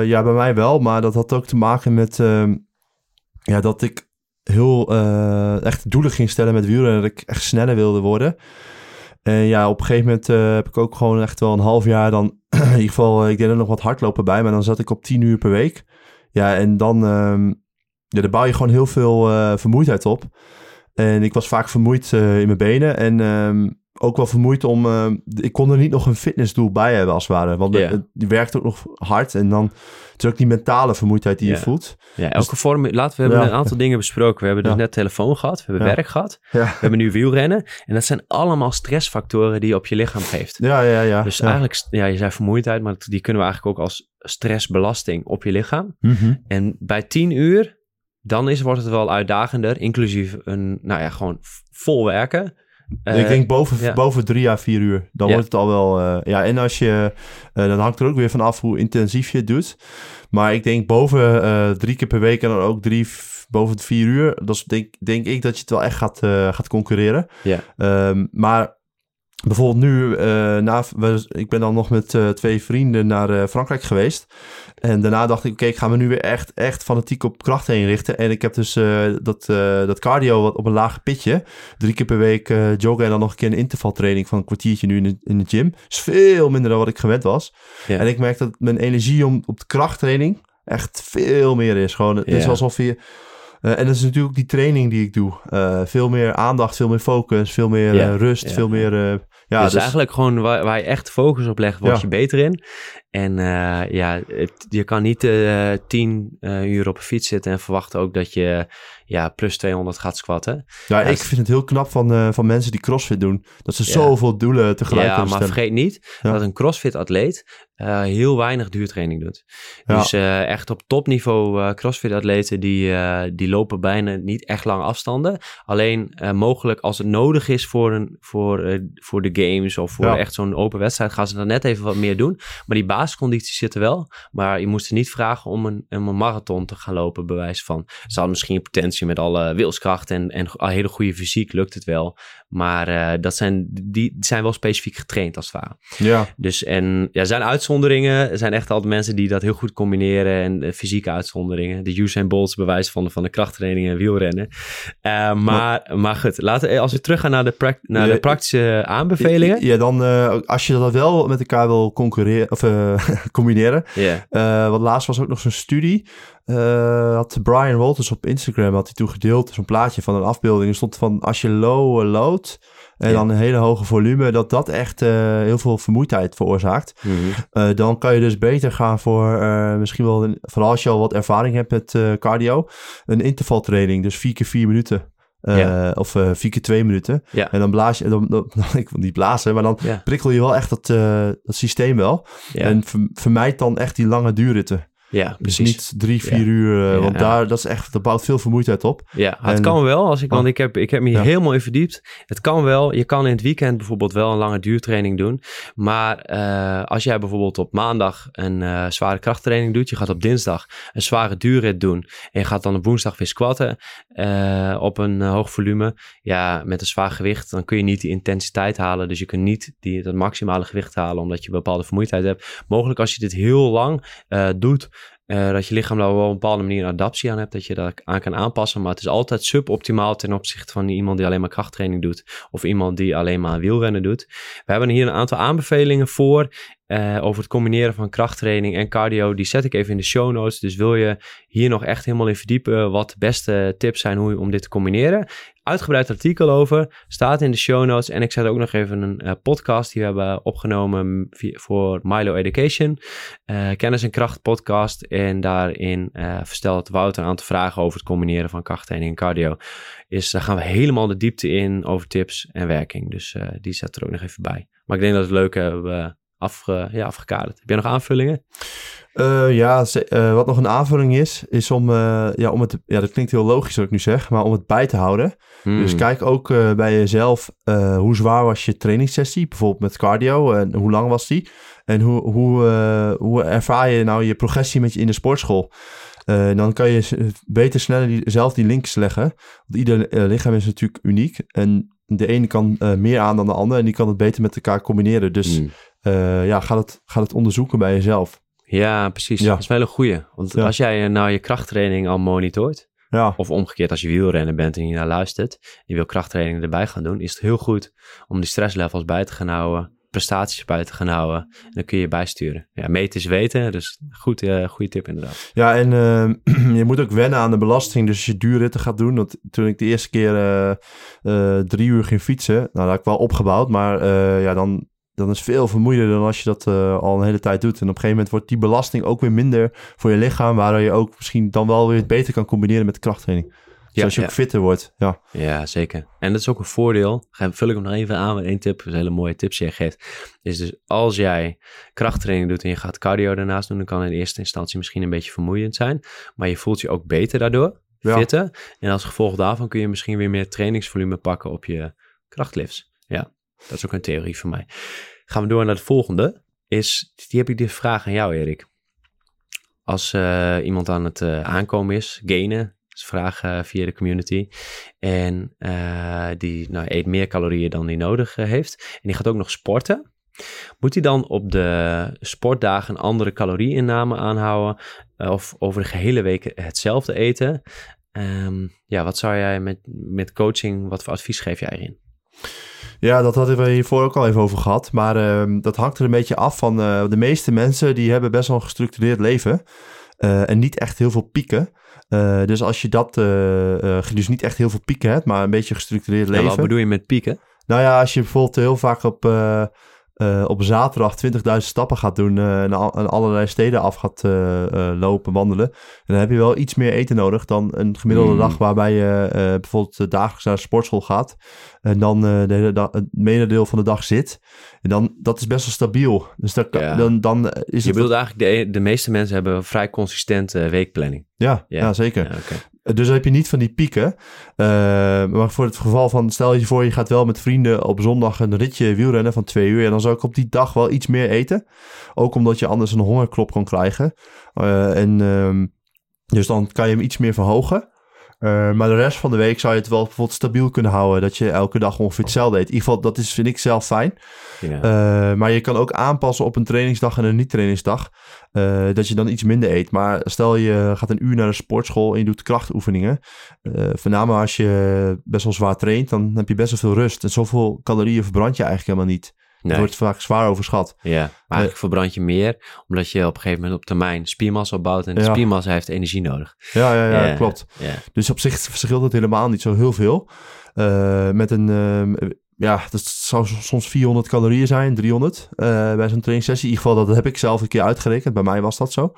Ja, bij mij wel, maar dat had ook te maken met uh, ja, dat ik heel echt doelen ging stellen met wielrennen. Dat ik echt sneller wilde worden. En ja, op een gegeven moment heb ik ook gewoon echt wel een half jaar dan... in ieder geval, ik deed er nog wat hardlopen bij, maar dan zat ik op 10 uur per week. Ja, en dan... ja, dan bouw je gewoon heel veel vermoeidheid op. En ik was vaak vermoeid in mijn benen en... Um, ook wel vermoeid om. Uh, ik kon er niet nog een fitnessdoel bij hebben, als het ware. Want yeah. het, het, werkt ook nog hard. En dan. Het is ook die mentale vermoeidheid die je voelt. Ja, elke dus, vorm. Laten we hebben een aantal dingen besproken. We hebben dus net telefoon gehad. We hebben werk gehad. We hebben nu wielrennen. En dat zijn allemaal stressfactoren die je op je lichaam geeft. Ja, ja, ja. Dus eigenlijk, ja, je zei vermoeidheid, maar die kunnen we eigenlijk ook als stressbelasting op je lichaam. Mm -hmm. En bij tien uur, dan is, wordt het wel uitdagender, inclusief een, nou ja, gewoon vol werken ik denk eh, boven, boven drie à vier uur. Dan wordt het al wel. Uh, ja, en als je. Uh, dan hangt er ook weer van af hoe intensief je het doet. Maar ik denk boven drie keer per week en dan ook drie, boven de vier uur. Dat is denk, denk ik dat je het wel echt gaat, gaat concurreren. Ja. Um, maar Bijvoorbeeld nu, na, ik ben dan nog met twee vrienden naar Frankrijk geweest. En daarna dacht ik, oké, okay, ik ga me nu weer echt, echt fanatiek op kracht heen richten. En ik heb dus dat, dat cardio wat op een laag pitje. Drie keer per week joggen en dan nog een keer een intervaltraining van een kwartiertje nu in de, in de gym. is veel minder dan wat ik gewend was. Ja. En ik merk dat mijn energie om, op de krachttraining echt veel meer is. Gewoon, het ja. is alsof je uh, en dat is natuurlijk die training die ik doe. Uh, veel meer aandacht, veel meer focus, veel meer uh, rust, veel meer... ja, dus, dus, eigenlijk gewoon waar, waar, je echt focus op legt, word ja. je beter in. En ja, het, je kan niet tien uur op een fiets zitten en verwachten ook dat je ja, plus 200 gaat squatten. Ja, ik vind het heel knap van, van mensen die crossfit doen. Dat ze zoveel doelen tegelijk Ja, maar vergeet niet dat een crossfit atleet uh, heel weinig duurtraining doet. Ja. Dus uh, echt op topniveau uh, crossfit-atleten die, die lopen bijna niet echt lang afstanden. Alleen mogelijk als het nodig is voor, een, voor, voor de games of voor ja. echt zo'n open wedstrijd, gaan ze dan net even wat meer doen. Maar die basiscondities zitten wel. Maar je moest ze niet vragen om een, om een marathon te gaan lopen, bewijs van. Ze hadden misschien potentie met alle wilskracht en, en hele goede fysiek, lukt het wel. Maar dat zijn, die zijn wel specifiek getraind als het ware. Ja. Dus en ja, zijn uit uitzonderingen. Er zijn echt altijd mensen die dat heel goed combineren. En uh, fysieke uitzonderingen. De Usain Bolts bewijs van van de krachttraining en wielrennen. Uh, maar, maar goed, laten we, als we teruggaan naar de, naar de praktische aanbevelingen. Ja, dan uh, als je dat wel met elkaar wil concurreren, of combineren. Yeah. want laatst was ook nog zo'n studie. had Brian Walters op Instagram had hij toegedeeld zo'n plaatje van een afbeelding. Er stond van als je low load en dan een hele hoge volume, dat dat echt uh, heel veel vermoeidheid veroorzaakt. Mm -hmm. uh, dan kan je dus beter gaan voor uh, misschien wel, een, vooral als je al wat ervaring hebt met cardio, een intervaltraining, dus vier keer vier minuten. Ja. Of vier keer twee minuten. Ja. En dan blaas je, dan, dan, ik wil niet blazen, maar dan prikkel je wel echt dat, dat systeem wel. En vermijd dan echt die lange duurritten. Ja, dus precies. niet drie, vier ja. uur, uh, want ja. daar, dat is echt, dat bouwt veel vermoeidheid op. Ja, het kan wel, als ik, want ik heb, ik heb me hier helemaal in verdiept. Het kan wel, je kan in het weekend bijvoorbeeld wel een lange duurtraining doen. Maar uh, als jij bijvoorbeeld op maandag een uh, zware krachttraining doet, je gaat op dinsdag een zware duurrit doen en je gaat dan op woensdag weer squatten op een hoog volume, ja, met een zwaar gewicht, dan kun je niet die intensiteit halen. Dus je kunt niet die, dat maximale gewicht halen, omdat je bepaalde vermoeidheid hebt. Mogelijk als je dit heel lang doet, uh, dat je lichaam daar wel op een bepaalde manier een adaptie aan hebt, dat je daar aan kan aanpassen. Maar het is altijd suboptimaal ten opzichte van iemand die alleen maar krachttraining doet of iemand die alleen maar wielrennen doet. We hebben hier een aantal aanbevelingen voor uh, over het combineren van krachttraining en cardio. Die zet ik even in de show notes. Dus wil je hier nog echt helemaal in verdiepen wat de beste tips zijn hoe, om dit te combineren. Uitgebreid artikel over, staat in de show notes. En ik zet ook nog even een uh, podcast die we hebben opgenomen voor Milo Education. Uh, kennis en kracht podcast. En daarin verstelt Wouter een aantal vragen over het combineren van krachttraining en cardio. Is, daar gaan we helemaal de diepte in over tips en werking. Dus die zet er ook nog even bij. Maar ik denk dat het leuk hebben afge, ja, afgekaderd. Heb jij nog aanvullingen? Uh, ja, uh, wat nog een aanvulling is, is om, uh, ja, om het, ja, dat klinkt heel logisch wat ik nu zeg, maar om het bij te houden. Hmm. Dus kijk ook bij jezelf, hoe zwaar was je trainingssessie, bijvoorbeeld met cardio, en hoe lang was die? En hoe, hoe, hoe ervaar je nou je progressie met je in de sportschool? dan kan je beter sneller die, zelf die links leggen. Want ieder lichaam is natuurlijk uniek. En de ene kan meer aan dan de ander. En die kan het beter met elkaar combineren. Dus mm. Uh, ja, ga het, ga het onderzoeken bij jezelf. Ja, precies. Ja. Dat is wel een goeie. Want Ja. als jij eh, nou je krachttraining al monitort, Ja, of omgekeerd als je wielrenner bent en je naar luistert, je wil krachttraining erbij gaan doen, is het heel goed om die stresslevels bij te gaan houden, prestaties bij te gaan houden. En dan kun je bijsturen. Ja, meten is weten, dus goed, eh goede tip inderdaad. ja en eh, je moet ook wennen aan de belasting. Dus als je duurritten gaat doen. Want toen ik de eerste keer eh, eh, drie uur ging fietsen, nou, dat had ik wel opgebouwd. Maar eh, ja, dan, dan is veel vermoeiender dan als je dat eh, al een hele tijd doet. En op een gegeven moment wordt die belasting ook weer minder voor je lichaam. Waardoor je ook misschien dan wel weer beter kan combineren met de krachttraining. Dus als je ook fitter wordt, ja. Ja, zeker. En dat is ook een voordeel. Ga- Vul ik hem nog even aan met één tip. Dat is een hele mooie tip die je geeft. Is dus als jij krachttraining doet en je gaat cardio daarnaast doen, dan kan in eerste instantie misschien een beetje vermoeiend zijn. Maar je voelt je ook beter daardoor. Ja. Fitter. En als gevolg daarvan kun je misschien weer meer trainingsvolume pakken op je krachtlifts. Ja, dat is ook een theorie van mij. Gaan we door naar het volgende. Is, die heb ik de vraag aan jou, Erik. Als eh, iemand aan het eh, aankomen is, gainen, is vraag eh, via de community. En die nou, eet meer calorieën dan die nodig heeft. En die gaat ook nog sporten. Moet hij dan op de sportdagen een andere calorieinname aanhouden? of over de gehele week hetzelfde eten? Ehm, ja, wat zou jij met, met coaching, wat voor advies geef jij erin? Ja, dat hadden we hiervoor ook al even over gehad. Maar ehm, dat hangt er een beetje af van eh, de meeste mensen die hebben best wel een gestructureerd leven. eh, en niet echt heel veel pieken. Eh, dus als je dat, dus niet echt heel veel pieken hebt, maar een beetje gestructureerd Ja, leven. wat bedoel je met pieken? Nou ja, als je bijvoorbeeld heel vaak op, eh, op zaterdag 20.000 stappen gaat doen eh, en, al- en allerlei steden af gaat eh, lopen, wandelen, dan heb je wel iets meer eten nodig dan een gemiddelde Mm. dag waarbij je bijvoorbeeld dagelijks naar de sportschool gaat en dan de hele dag, het mededeel van de dag zit. En dan, dat is best wel stabiel. Dus dat, Ja. dan, dan is Je het... bedoelt eigenlijk, de, de meeste mensen hebben een vrij consistente weekplanning. ja, Ja. ja. zeker. Ja, oké. Dus dan heb je niet van die pieken. Eh, maar voor het geval van, stel je voor, je gaat wel met vrienden op zondag een ritje wielrennen van twee uur. Ja, dan zou ik op die dag wel iets meer eten. Ook omdat je anders een hongerklop kan krijgen. Eh, en ehm, dus dan kan je hem iets meer verhogen. Eh, maar de rest van de week zou je het wel bijvoorbeeld stabiel kunnen houden. Dat je elke dag ongeveer hetzelfde eet. In ieder geval, dat is, vind ik zelf fijn. Ja. Eh, maar je kan ook aanpassen op een trainingsdag en een niet-trainingsdag. eh, dat je dan iets minder eet. Maar stel je gaat een uur naar de sportschool en je doet krachtoefeningen. voornamelijk als je best wel zwaar traint, dan heb je best wel veel rust. En zoveel calorieën verbrand je eigenlijk helemaal niet. Nee. Wordt vaak zwaar overschat. Ja, maar eigenlijk verbrand je meer, omdat je op een gegeven moment op termijn spiermassa opbouwt en de Ja. spiermassa heeft energie nodig. Ja, ja, ja, Ja. klopt. Dus op zich verschilt het helemaal niet zo heel veel. Eh, met een, ehm, ja, dat zou soms 400 calorieën zijn, 300 eh, bij zo'n trainingssessie. In ieder geval, dat heb ik zelf een keer uitgerekend. Bij mij was dat zo.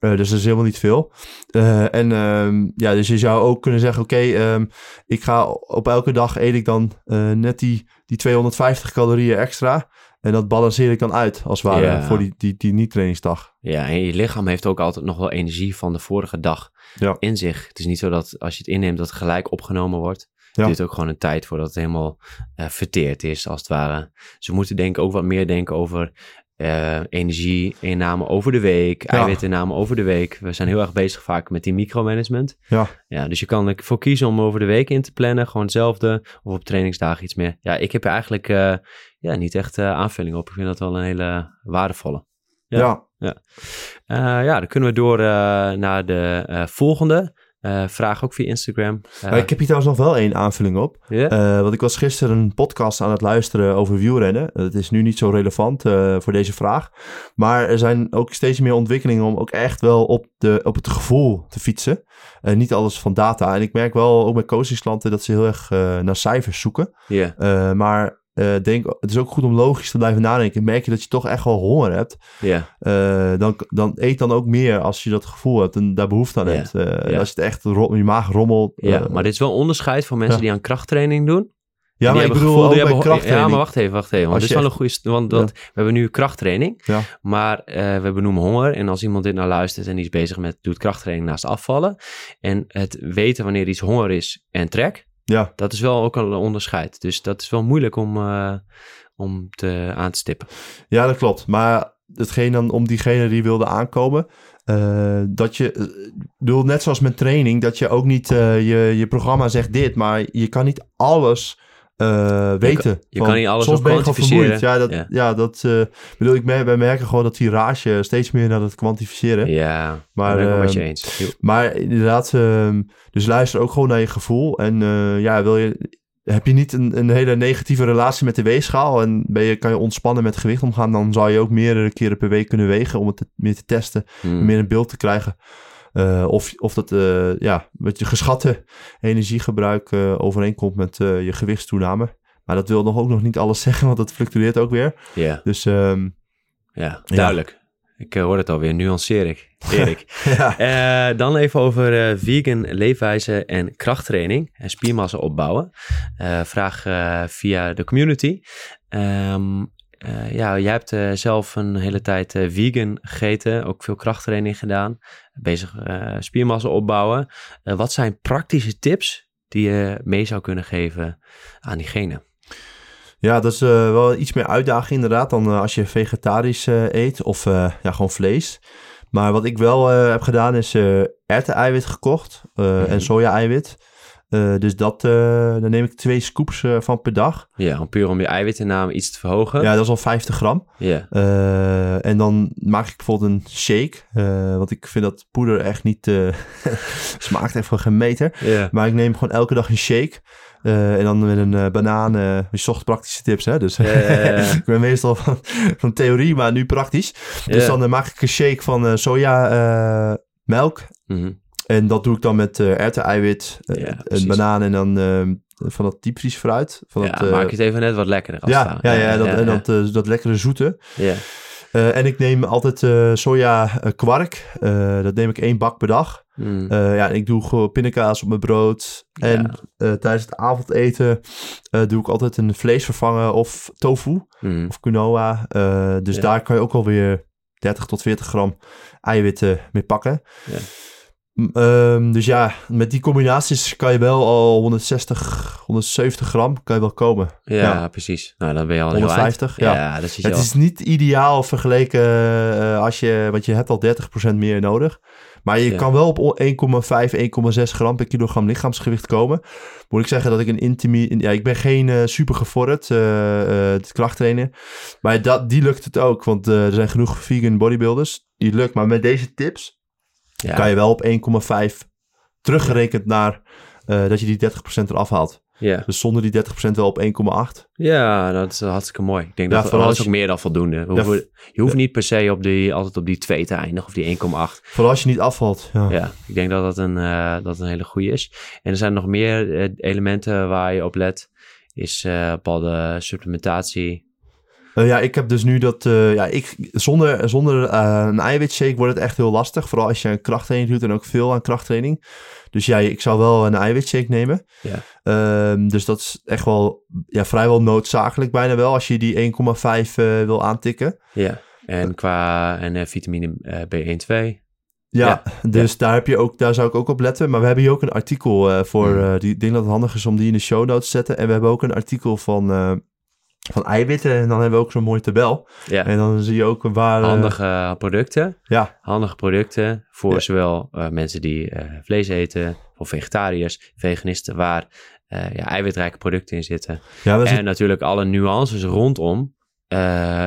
Eh, dus dat is helemaal niet veel. Eh, en ehm, ja, dus je zou ook kunnen zeggen, oké, ehm, ik ga op elke dag eet ik dan net die, die 250 calorieën extra. En dat balanceer ik dan uit, als het ware, Ja. voor die, die, die niet-trainingsdag. ja, en je lichaam heeft ook altijd nog wel energie van de vorige dag Ja. in zich. Het is niet zo dat als je het inneemt dat het gelijk opgenomen wordt. Ja. Het duurt ook gewoon een tijd voordat het helemaal eh, verteerd is, als het ware. We moeten denk ik ook wat meer denken over eh energie-inname over de week, Ja. eiwitinname over de week. We zijn heel erg bezig vaak met die micromanagement. Ja. Ja, dus je kan ervoor kiezen om over de week in te plannen, gewoon hetzelfde, of op trainingsdagen iets meer. Ja, ik heb er eigenlijk eh, ja, niet echt aanvulling op. Ik vind dat wel een hele waardevolle. Ja. ja. Eh, ja, dan kunnen we door naar de volgende. Eh, vraag ook via Instagram. Eh, ik heb hier trouwens nog wel één aanvulling op. Eh, want ik was gisteren een podcast aan het luisteren over wielrennen. Het is nu niet zo relevant voor deze vraag. Maar er zijn ook steeds meer ontwikkelingen om ook echt wel op, de, op het gevoel te fietsen. En niet alles van data. En ik merk wel ook bij coachingsklanten dat ze heel erg naar cijfers zoeken. maar eh, denk, het is ook goed om logisch te blijven nadenken. Merk je dat je toch echt wel honger hebt. ja, eh, dan, dan eet dan ook meer als je dat gevoel hebt en daar behoefte aan Ja. hebt. Eh, en. Als je het echt je maag rommelt. ja. maar dit is wel een onderscheid voor mensen die aan krachttraining doen. ja, maar ik bedoel die hebben- krachttraining. Ja, maar wacht even, wacht even. Want dit is wel een goede... Want dat, we hebben nu krachttraining, Ja. maar we benoemen honger. En als iemand dit nou luistert en die is bezig met doet krachttraining naast afvallen. En het weten wanneer iets honger is en trek, Ja, dat is wel ook een onderscheid. Dus dat is wel moeilijk om, eh, om te, aan te stippen. Ja, dat klopt. Maar hetgeen dan om diegene die wilde aankomen, eh, dat je, eh, bedoel, net zoals met training, dat je ook niet, je, je programma zegt dit, maar je kan niet alles eh, weten. je kan niet alles soms ben je kwantificeren. vermoeid. Ja, dat, Ja. ja. dat eh, bedoel ik. Wij merken gewoon dat die rage steeds meer naar het kwantificeren. Ja, Maar, ben ik wel met je ehm, eens. Jo- Maar inderdaad, ehm, dus luister ook gewoon naar je gevoel. En eh, ja, wil je, heb je niet een, een hele negatieve relatie met de weegschaal en ben je, kan je ontspannen met gewicht omgaan, dan zou je ook meerdere keren per week kunnen wegen om het te- meer te testen, Hmm. meer een beeld te krijgen. Eh, of, of dat eh, ja, met je geschatte energiegebruik eh, overeenkomt met je gewichtstoename. Maar dat wil nog ook nog niet alles zeggen, want dat fluctueert ook weer. Ja, Dus ehm, ja, duidelijk. Ik hoor het alweer, nuanceer ik. Erik. ja. Dan even over vegan leefwijze en krachttraining en spiermassa opbouwen. Vraag via de community. Ehm, eh, ja, jij hebt eh, zelf een hele tijd eh, vegan gegeten, ook veel krachttraining gedaan, bezig spiermassa opbouwen. Wat zijn praktische tips die je mee zou kunnen geven aan diegene? Ja, dat is wel iets meer uitdaging inderdaad dan als je vegetarisch eet of ja, gewoon vlees. Maar wat ik wel heb gedaan is eh erwten-eiwit gekocht eh, Mhm. en soja-eiwit. Eh, dus dat, eh, daar neem ik twee scoops eh, van per dag. Ja, om puur om je eiwitinname iets te verhogen. Ja, dat is al 50 gram. Ja. En dan maak ik bijvoorbeeld een shake. want ik vind dat poeder echt niet... smaakt echt van geen meter. Maar ik neem gewoon elke dag een shake. En dan met een eh, banaan. eh, je zocht praktische tips, hè? Dus ik ben meestal van, van theorie, maar nu praktisch. Dus dan maak ik een shake van eh, soja eh, melk. Mhm. En dat doe ik dan met eh erwten-eiwit, eh, Ja, een banaan en dan eh, van dat diepvriesfruit. Van ja, dat, eh, maak het even net wat lekkerder. Als ja, ja, ja, dat, en dat, dat lekkere zoete. ja. En ik neem altijd soja kwark. Dat neem ik één bak per dag. Mm. Eh, ja, en ik doe gewoon pindakaas op mijn brood. En Ja. tijdens het avondeten doe ik altijd een vleesvervanger of tofu Mm. of quinoa. Dus Ja. daar kan je ook alweer 30 tot 40 gram eiwitten mee pakken. Ja. Ehm, dus ja, met die combinaties kan je wel al 160, 170 gram kan je wel komen. Ja, Ja. precies. Nou, dan ben je al heel 150, eind. ja. dat is Het is niet ideaal vergeleken eh, als je, want je hebt al 30% meer nodig. Maar je Ja. kan wel op 1,5, 1,6 gram per kilogram lichaamsgewicht komen. Moet ik zeggen dat ik een intimi... Ja, ik ben geen eh, super gevorderd uh, krachttrainer. Maar dat, die lukt het ook. Want er zijn genoeg vegan bodybuilders. Die lukt. Maar met deze tips ja. kan je wel op 1,5 teruggerekend naar eh, dat je die 30% eraf haalt. Ja. Dus zonder die 30% wel op 1,8. ja, dat is hartstikke mooi. Ik denk Ja, dat dat is ook meer dan voldoende. Hoeven- je hoeft niet per se op die, altijd op die 2 te eindigen of die 1,8. Vooral als je niet afvalt. Ja. Ik denk dat dat een, eh, dat een hele goede is. En er zijn nog meer eh, elementen waar je op let. Is bepaalde supplementatie. Eh, ja, ik heb dus nu dat... eh, ja, ik, zonder zonder eh, een eiwitshake wordt het echt heel lastig. Vooral als je een krachttraining doet en ook veel aan krachttraining. Dus ja, ik zou wel een eiwitshake nemen. Ja. Ehm, dus dat is echt wel ja, vrijwel noodzakelijk bijna wel. Als je die 1,5 eh, wil aantikken. Ja. En qua en, vitamine eh, B1, 2. Ja, Ja, dus Daar, heb je ook, daar zou ik ook op letten. Maar we hebben hier ook een artikel voor... Mm. die, ik denk dat het handig is om die in de show notes te zetten. En we hebben ook een artikel van... van eiwitten en dan hebben we ook zo'n mooie tabel. Ja. En dan zie je ook waar... eh, Handige producten. Ja, handige producten voor Ja. zowel eh, mensen die eh, vlees eten, of vegetariërs, veganisten, waar ja, eiwitrijke producten in zitten. ja En natuurlijk alle nuances rondom eh,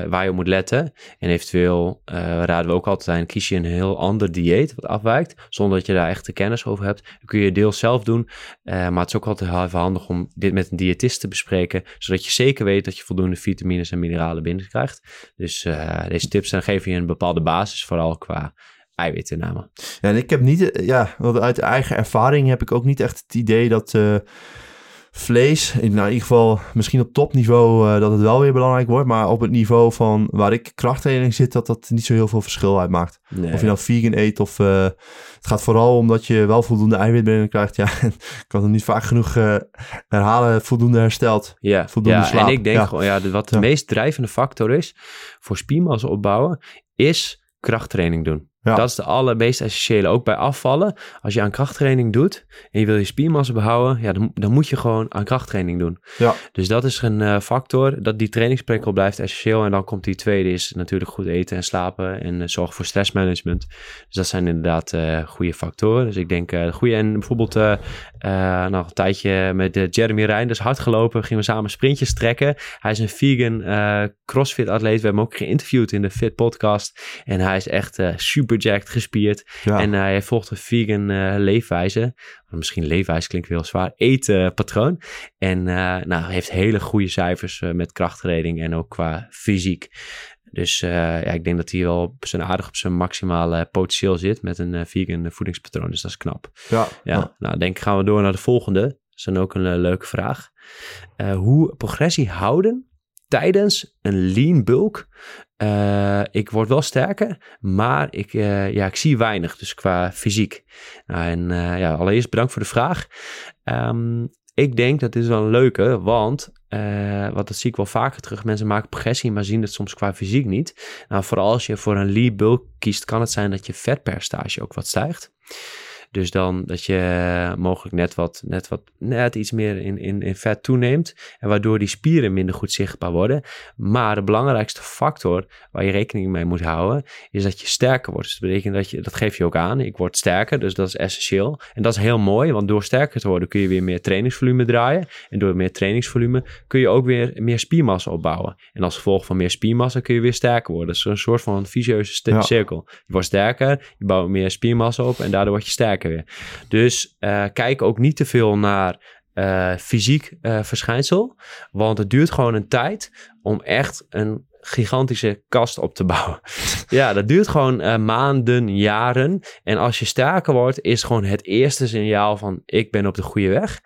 waar je op moet letten. En eventueel eh, raden we ook altijd aan, kies je een heel ander dieet wat afwijkt, zonder dat je daar echt de kennis over hebt. Dan kun je deels zelf doen, eh, maar het is ook altijd even handig om dit met een diëtist te bespreken, zodat je zeker weet dat je voldoende vitamines en mineralen binnenkrijgt. Dus deze tips dan geven je een bepaalde basis, vooral qua eiwitinname. Ja, en ik heb niet, ja, uit eigen ervaring heb ik ook niet echt het idee dat vlees, in, nou, in ieder geval misschien op topniveau, eh, dat het wel weer belangrijk wordt, maar op het niveau van waar ik krachttraining zit, dat dat niet zo heel veel verschil uitmaakt. Nee. Of je nou vegan eet of, eh, het gaat vooral om dat je wel voldoende eiwit binnenkrijgt. Ja, ik kan het niet vaak genoeg eh, herhalen, voldoende hersteld. Ja, Voldoende ja slaap. en ik denk Ja. gewoon, ja, wat de Ja. meest drijvende factor is voor spiermassa opbouwen, is krachttraining doen. Ja. Dat is de allermeest essentiële. Ook bij afvallen. Als je aan krachttraining doet en je wil je spiermassa behouden, ja, dan, dan moet je gewoon aan krachttraining doen. Ja. Dus dat is een eh, factor. Dat die trainingsprikkel blijft essentieel. En dan komt die tweede, is natuurlijk goed eten en slapen en eh, zorg voor stressmanagement. Dus dat zijn inderdaad eh, goede factoren. Dus ik denk, eh goede en bijvoorbeeld eh, nog een tijdje met de Jeremy Reinders hard gelopen. Gingen we samen sprintjes trekken. Hij is een vegan uh, crossfit atleet. We hebben hem ook geïnterviewd in de Fit podcast. En hij is echt super jacked, gespierd. Ja. En hij volgt een vegan leefwijze. Misschien leefwijze klinkt heel zwaar. Eetpatroon. en nou, heeft hele goede cijfers met krachttraining en ook qua fysiek. Dus uh, ja, ik denk dat hij wel zijn aardig op zijn maximale potentieel zit met een uh, vegan voedingspatroon. Dus dat is knap. Ja, ja, Nou, denk gaan we door naar de volgende. Dat is dan ook een leuke vraag. hoe progressie houden tijdens een lean bulk? ik word wel sterker, maar ik, ja, ik zie weinig, dus qua fysiek. Nou, en ja, allereerst bedankt voor de vraag. Um, ik denk dat dit is wel een leuke, want uh, wat dat zie ik wel vaker terug. Mensen maken progressie, maar zien het soms qua fysiek niet. Nou, vooral als je voor een lean bulk kiest, kan het zijn dat je vetpercentage ook wat stijgt. Dus dan dat je mogelijk net wat, net wat, net iets meer in, in, in vet toeneemt. En waardoor die spieren minder goed zichtbaar worden. Maar de belangrijkste factor waar je rekening mee moet houden, is dat je sterker wordt. Dus dat betekent dat je, dat geef je ook aan. Ik word sterker, dus dat is essentieel. En dat is heel mooi, want door sterker te worden kun je weer meer trainingsvolume draaien. En door meer trainingsvolume kun je ook weer meer spiermassa opbouwen. En als gevolg van meer spiermassa kun je weer sterker worden. Dat is een soort van vicieuze cirkel. Je wordt sterker, je bouwt meer spiermassa op en daardoor word je sterker Dus uh, kijk ook niet te veel naar uh, fysiek uh, verschijnsel. Want het duurt gewoon een tijd om echt een gigantische kast op te bouwen. ja, dat duurt gewoon maanden, jaren. En als je sterker wordt, is gewoon het eerste signaal van ik ben op de goede weg.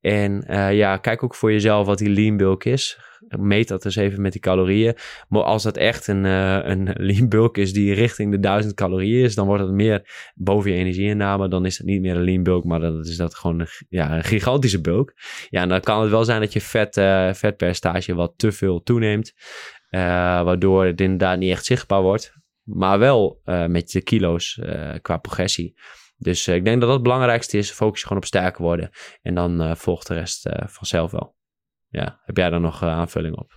En ja, kijk ook voor jezelf wat die lean bulk is meet dat eens even met die calorieën. Maar als dat echt een, uh, een lean bulk is die richting de 1000 calorieën is, dan wordt het meer boven je energieinname. Dan is het niet meer een lean bulk, maar dan is dat gewoon een, ja, een gigantische bulk. Ja, en dan kan het wel zijn dat je vet, uh, vetpercentage wat te veel toeneemt. Uh, waardoor het inderdaad niet echt zichtbaar wordt. Maar wel met de kilo's qua progressie. Dus ik denk dat dat het belangrijkste is. Focus je gewoon op sterker worden. En dan volgt de rest vanzelf wel ja, heb jij daar nog aanvulling op?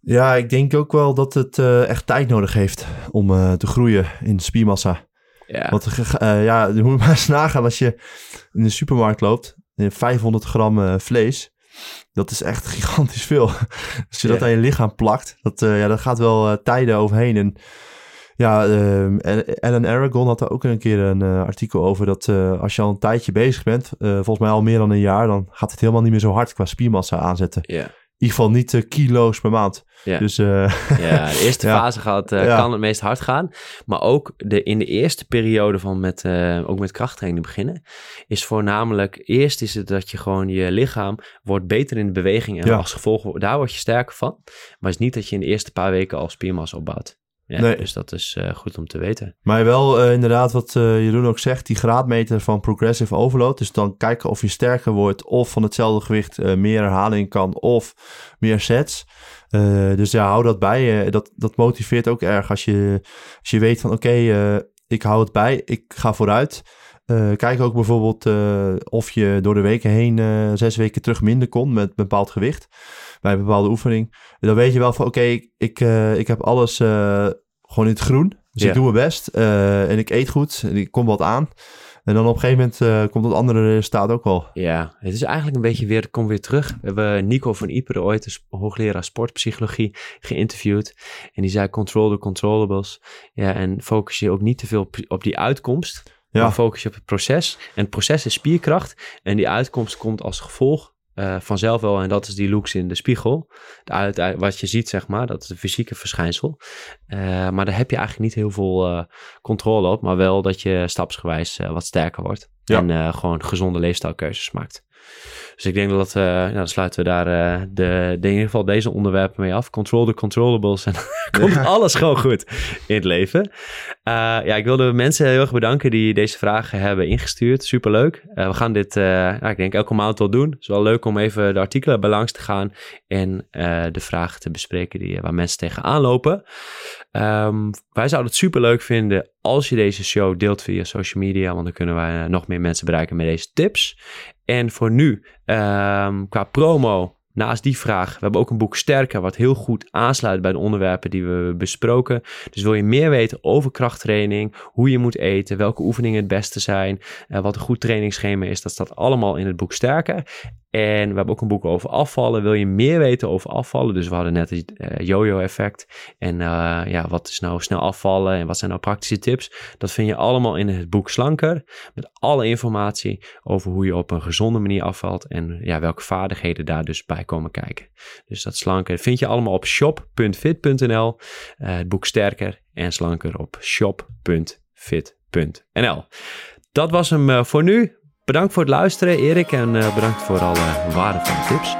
Ja, ik denk ook wel dat het uh, echt tijd nodig heeft om uh, te groeien in spiermassa. Ja. Want ja, je moet maar eens nagaan als je in de supermarkt loopt, 500 gram vlees. Dat is echt gigantisch veel. Als je dat aan je lichaam plakt, dat, ja, dat gaat wel tijden overheen. En ja, uh, Ellen Aragon had er ook een keer een uh, artikel over dat uh, als je al een tijdje bezig bent, uh, volgens mij al meer dan een jaar, dan gaat het helemaal niet meer zo hard qua spiermassa aanzetten. Yeah. In ieder geval niet kilo's per maand. Ja. Dus, ja, de eerste fase gaat, kan het meest hard gaan. Maar ook de, in de eerste periode van met, ook met krachttraining beginnen, is voornamelijk, eerst is het dat je gewoon je lichaam wordt beter in de beweging en als gevolg, daar word je sterker van. Maar het is niet dat je in de eerste paar weken al spiermassa opbouwt. Ja, nee. Dus dat is uh, goed om te weten. Maar wel uh, inderdaad wat uh, Jeroen ook zegt, die graadmeter van progressive overload. Dus dan kijken of je sterker wordt of van hetzelfde gewicht meer herhaling kan of meer sets. dus ja, hou dat bij. dat, dat motiveert ook erg als je, als je weet van oké, okay, ik hou het bij, ik ga vooruit. kijk ook bijvoorbeeld of je door de weken heen zes weken terug minder kon met bepaald gewicht bij een bepaalde oefening. Dan weet je wel van oké, ik, ik, uh, ik heb alles uh, gewoon in het groen. Dus ik doe mijn best uh, en ik eet goed en ik kom wat aan. En dan op een gegeven moment komt het andere resultaat ook wel. Ja, het is eigenlijk een beetje weer, kom weer terug. We hebben Nico van Iperen ooit, een hoogleraar sportpsychologie, geïnterviewd. En die zei control the controllables. Ja, en focus je ook niet te veel op, op die uitkomst. Ja. Maar focus je op het proces. En het proces is spierkracht. En die uitkomst komt als gevolg uh, vanzelf wel. En dat is die looks in de spiegel. De, wat je ziet, zeg maar, dat is een fysieke verschijnsel. Uh, maar daar heb je eigenlijk niet heel veel uh, controle op. Maar wel dat je stapsgewijs wat sterker wordt. Ja. En gewoon gezonde leefstijlkeuzes maakt. Dus ik denk dat, uh, ja, dan sluiten we daar uh, de, de, in ieder geval deze onderwerpen mee af. Control the controllables en komt alles gewoon goed in het leven. Uh, ja, ik wilde mensen heel erg bedanken die deze vragen hebben ingestuurd. Superleuk. we gaan dit, ja, ik denk elke maand wel doen. Het is wel leuk om even de artikelen bij langs te gaan en de vragen te bespreken die, waar mensen tegenaan lopen. Um, wij zouden het super leuk vinden als je deze show deelt via social media, want dan kunnen wij nog meer mensen bereiken met deze tips. En voor nu, um, qua promo, naast die vraag, we hebben ook een boek Sterker, wat heel goed aansluit bij de onderwerpen die we besproken. Dus wil je meer weten over krachttraining, hoe je moet eten, welke oefeningen het beste zijn, uh, wat een goed trainingsschema is, dat staat allemaal in het boek Sterker. En we hebben ook een boek over afvallen. Wil je meer weten over afvallen? Dus we hadden net het uh, yo-yo effect. En uh, ja, wat is nou snel afvallen en wat zijn nou praktische tips? Dat vind je allemaal in het boek Slanker. Met alle informatie over hoe je op een gezonde manier afvalt. En ja, welke vaardigheden daar dus bij komen kijken. Dus dat slanker vind je allemaal op shop.fit.nl. Uh, het boek Sterker en Slanker op shop.fit.nl. Dat was hem voor nu. Bedankt voor het luisteren, Erik, en uh, bedankt voor alle waardevolle tips.